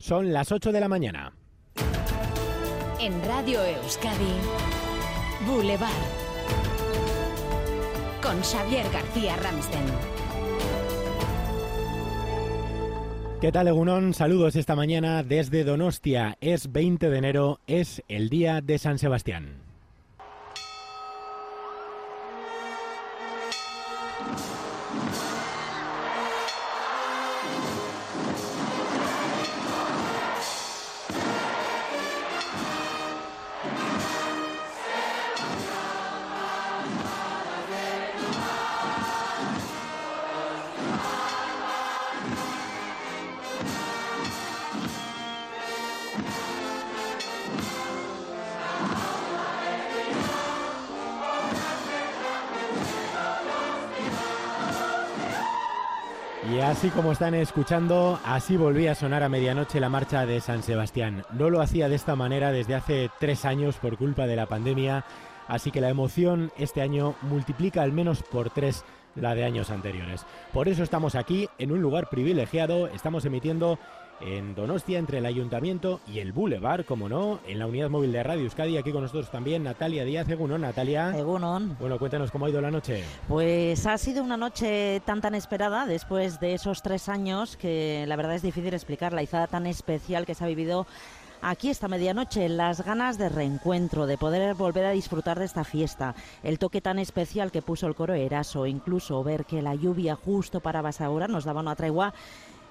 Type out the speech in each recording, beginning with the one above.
Son las 8 de la mañana. En Radio Euskadi, Boulevard. Con Xavier García Ramsten. ¿Qué tal, Egunón? Saludos esta mañana desde Donostia. Es 20 de enero, es el día de San Sebastián. Así como están escuchando, así volvía a sonar a medianoche la marcha de San Sebastián. No lo hacía de esta manera desde hace tres años por culpa de la pandemia, así que la emoción este año multiplica al menos por tres la de años anteriores. Por eso estamos aquí, en un lugar privilegiado, estamos emitiendo en Donostia entre el Ayuntamiento y el Boulevard, como no, en la unidad móvil de Radio Euskadi. Aquí con nosotros también Natalia Díaz. Egunon, Natalia. Egunon. Bueno, cuéntanos cómo ha ido la noche. Pues ha sido una noche tan tan esperada después de esos tres años que la verdad es difícil explicar la izada tan especial que se ha vivido Aquí esta medianoche, las ganas de reencuentro, de poder volver a disfrutar de esta fiesta, el toque tan especial que puso el coro Eraso, incluso ver que la lluvia justo para ahora nos daba una tregua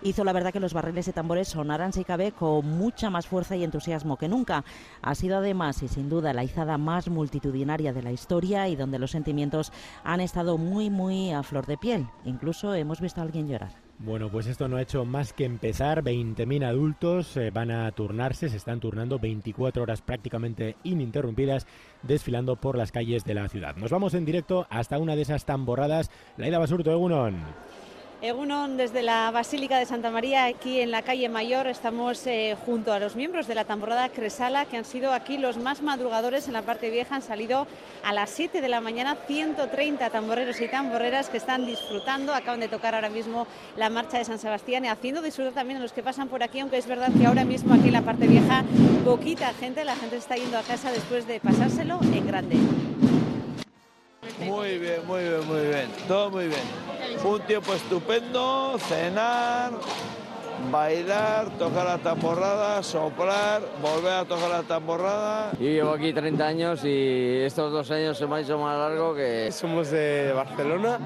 hizo la verdad que los barriles de tambores sonaran, si cabe, con mucha más fuerza y entusiasmo que nunca. Ha sido además y sin duda la izada más multitudinaria de la historia y donde los sentimientos han estado muy, muy a flor de piel. Incluso hemos visto a alguien llorar. Bueno, pues esto no ha hecho más que empezar. 20.000 adultos eh, van a turnarse, se están turnando 24 horas prácticamente ininterrumpidas, desfilando por las calles de la ciudad. Nos vamos en directo hasta una de esas tamborradas, la Ida Basurto, Egunon. Egunon, desde la Basílica de Santa María, aquí en la calle Mayor, estamos eh, junto a los miembros de la tamborrada Cresala, que han sido aquí los más madrugadores en la parte vieja. Han salido a las 7 de la mañana 130 tamborreros y tamborreras que están disfrutando. Acaban de tocar ahora mismo la marcha de San Sebastián y haciendo disfrutar también a los que pasan por aquí, aunque es verdad que ahora mismo aquí en la parte vieja, poquita gente, la gente está yendo a casa después de pasárselo en grande. Muy bien, muy bien, muy bien, todo muy bien un tiempo estupendo, cenar, bailar, tocar la tamborrada, soplar, volver a tocar la tamborrada. Yo llevo aquí 30 años y estos dos años se me ha hecho más largo que... Somos de Barcelona,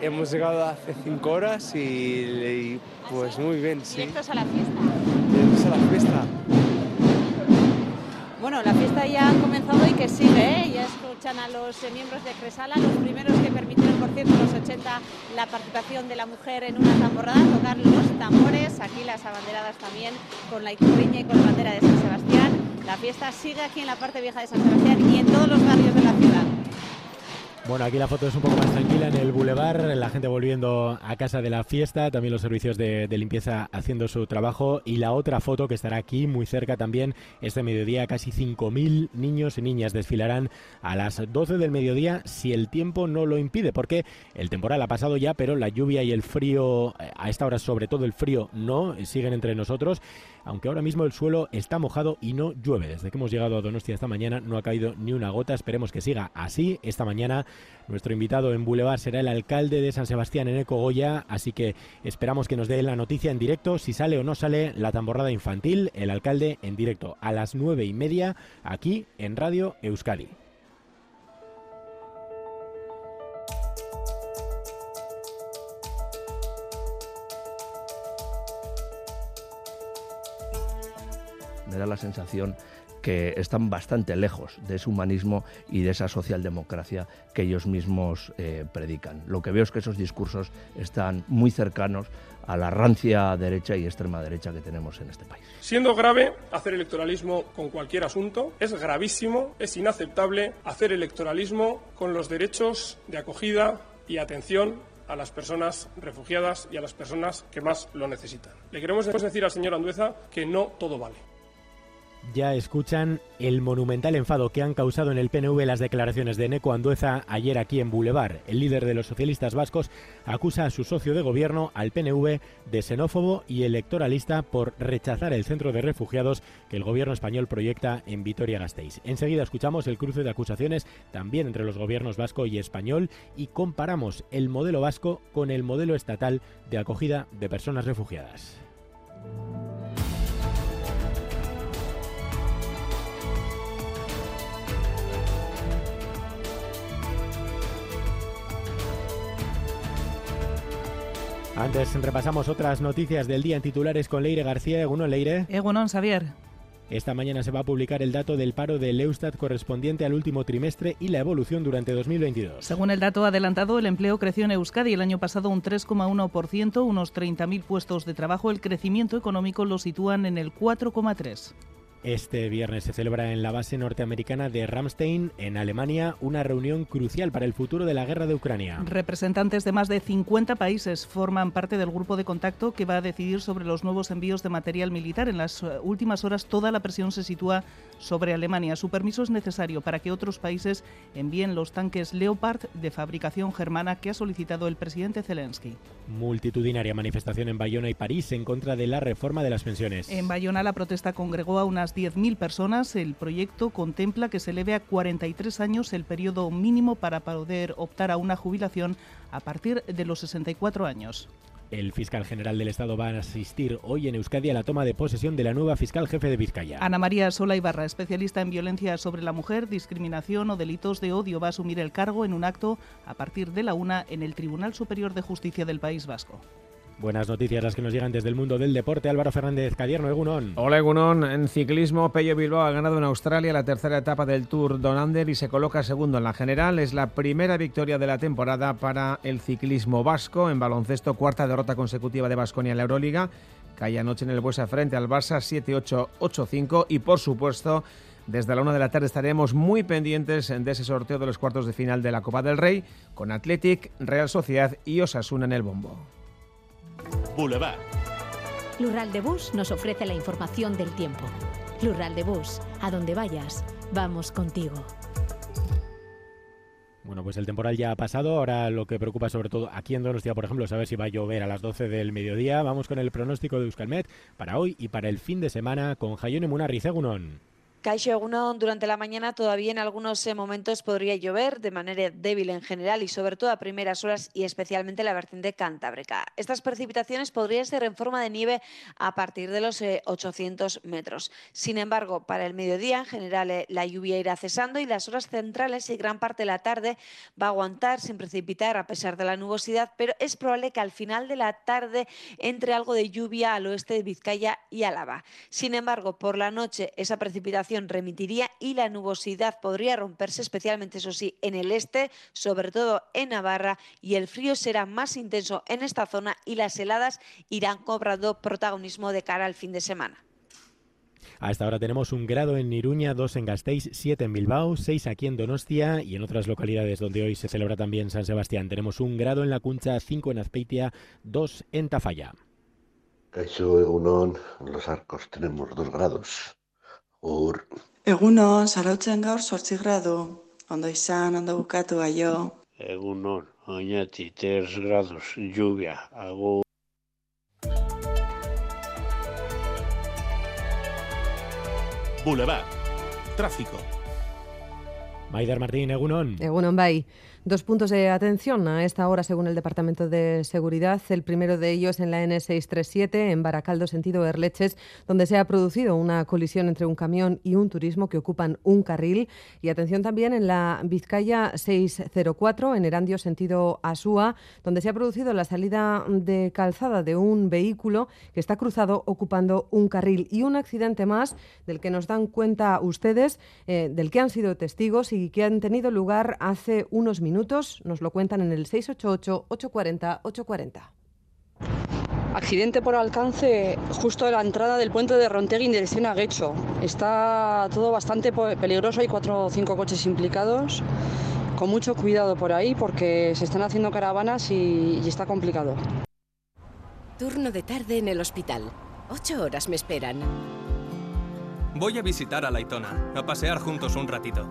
hemos llegado hace 5 horas y, pues muy bien, sí. Directos a la fiesta. Directos a la fiesta. Bueno, la fiesta ya ha comenzado y que sigue, ¿eh? ya escuchan a los eh, miembros de Cresala, los primeros que permitieron, por cierto, los 80, la participación de la mujer en una tamborrada, tocar los tambores, aquí las abanderadas también con la icurriña y con la bandera de San Sebastián. La fiesta sigue aquí en la parte vieja de San Sebastián y en todos los barrios de la ciudad. Bueno, aquí la foto es un poco más tranquila en el bulevar, la gente volviendo a casa de la fiesta, también los servicios de, limpieza haciendo su trabajo y la otra foto que estará aquí muy cerca también este mediodía, casi 5.000 niños y niñas desfilarán a las 12 del mediodía si el tiempo no lo impide, porque el temporal ha pasado ya, pero la lluvia y el frío, eh, a esta hora sobre todo el frío, no, siguen entre nosotros aunque ahora mismo el suelo está mojado y no llueve. Desde que hemos llegado a Donostia esta mañana no ha caído ni una gota, esperemos que siga así. Esta mañana nuestro invitado en Boulevard será el alcalde de San Sebastián en Ecogoya, así que esperamos que nos dé la noticia en directo si sale o no sale la tamborrada infantil, el alcalde en directo a las nueve y media aquí en Radio Euskadi. me da la sensación que están bastante lejos de ese humanismo y de esa socialdemocracia que ellos mismos eh, predican. Lo que veo es que esos discursos están muy cercanos a la rancia derecha y extrema derecha que tenemos en este país. Siendo grave hacer electoralismo con cualquier asunto, es gravísimo, es inaceptable hacer electoralismo con los derechos de acogida y atención a las personas refugiadas y a las personas que más lo necesitan. Le queremos decir al señor Andueza que no todo vale. Ya escuchan el monumental enfado que han causado en el PNV las declaraciones de Neco Andueza ayer aquí en Boulevard. El líder de los socialistas vascos acusa a su socio de gobierno, al PNV, de xenófobo y electoralista por rechazar el centro de refugiados que el gobierno español proyecta en Vitoria-Gasteiz. Enseguida escuchamos el cruce de acusaciones también entre los gobiernos vasco y español y comparamos el modelo vasco con el modelo estatal de acogida de personas refugiadas. Antes repasamos otras noticias del día en titulares con Leire García. Egunon, Leire. Egunon, Xavier. Esta mañana se va a publicar el dato del paro del Eustat correspondiente al último trimestre y la evolución durante 2022. Según el dato adelantado, el empleo creció en Euskadi el año pasado un 3,1%, unos 30.000 puestos de trabajo. El crecimiento económico lo sitúan en el 4,3%. Este viernes se celebra en la base norteamericana de Ramstein, en Alemania, una reunión crucial para el futuro de la guerra de Ucrania. Representantes de más de 50 países forman parte del grupo de contacto que va a decidir sobre los nuevos envíos de material militar. En las eh, últimas horas toda la presión se sitúa sobre Alemania. Su permiso es necesario para que otros países envíen los tanques Leopard de fabricación germana que ha solicitado el presidente Zelensky. Multitudinaria manifestación en Bayona y París en contra de la reforma de las pensiones. En Bayona la protesta congregó a unas 10.000 personas. El proyecto contempla que se eleve a 43 años el periodo mínimo para poder optar a una jubilación a partir de los 64 años. El fiscal general del Estado va a asistir hoy en Euskadi a la toma de posesión de la nueva fiscal jefe de Vizcaya. Ana María Sola Ibarra, especialista en violencia sobre la mujer, discriminación o delitos de odio, va a asumir el cargo en un acto a partir de la una en el Tribunal Superior de Justicia del País Vasco. Buenas noticias las que nos llegan desde el mundo del deporte. Álvaro Fernández Cadierno, Egunon. Hola Egunon. En ciclismo, Pello Bilbao ha ganado en Australia la tercera etapa del Tour Donander y se coloca segundo en la general. Es la primera victoria de la temporada para el ciclismo vasco. En baloncesto, cuarta derrota consecutiva de Basconia en la Euroliga. Cae anoche en el Buesa frente al Barça 7-8-8-5 y por supuesto... Desde la una de la tarde estaremos muy pendientes de ese sorteo de los cuartos de final de la Copa del Rey con Athletic, Real Sociedad y Osasuna en el bombo. Boulevard. Lural de Bus nos ofrece la información del tiempo. Lural de Bus, a donde vayas, vamos contigo. Bueno, pues el temporal ya ha pasado. Ahora lo que preocupa sobre todo aquí en Donostia, por ejemplo, saber si va a llover a las 12 del mediodía. Vamos con el pronóstico de Euskalmet para hoy y para el fin de semana con Jayone Munarri Cegunon. Caixo durante la mañana todavía en algunos eh, momentos podría llover de manera débil en general y sobre todo a primeras horas y especialmente la vertiente cantábrica. Estas precipitaciones podrían ser en forma de nieve a partir de los 800 eh, metros. Sin embargo, para el mediodía en general eh, la lluvia irá cesando y las horas centrales y gran parte de la tarde va a aguantar sin precipitar a pesar de la nubosidad, pero es probable que al final de la tarde entre algo de lluvia al oeste de Vizcaya y Álava. Sin embargo, por la noche esa precipitación remitiría y la nubosidad podría romperse, especialmente, eso sí, en el este, sobre todo en Navarra, y el frío será más intenso en esta zona y las heladas irán cobrando protagonismo de cara al fin de semana. A esta hora tenemos un grado en Iruña, dos en Gasteiz, siete en Bilbao, seis aquí en Donostia y en otras localidades donde hoy se celebra también San Sebastián. Tenemos un grado en La Cuncha, cinco en Azpeitia, dos en Tafalla. Caixo Egunon, en los arcos tenemos dos grados. Ur. Egunon, zarautzen gaur sortzi gradu. Ondo izan, ondo bukatu gaio. Egunon, oinati, 3 grados, lluvia, agur. Boulevard. Tráfico. Maider Martín, Egunon. Egunon, bai. Dos puntos de atención a esta hora, según el Departamento de Seguridad. El primero de ellos en la N637, en Baracaldo, sentido Erleches, donde se ha producido una colisión entre un camión y un turismo que ocupan un carril. Y atención también en la Vizcaya 604, en Erandio, sentido Asúa, donde se ha producido la salida de calzada de un vehículo que está cruzado ocupando un carril. Y un accidente más del que nos dan cuenta ustedes, eh, del que han sido testigos y que han tenido lugar hace unos minutos nos lo cuentan en el 688-840-840. Accidente por alcance justo a la entrada del puente de Rontegui en dirección a Guecho. Está todo bastante peligroso, hay cuatro o cinco coches implicados. Con mucho cuidado por ahí porque se están haciendo caravanas y, y está complicado. Turno de tarde en el hospital. Ocho horas me esperan. Voy a visitar a Laitona, a pasear juntos un ratito.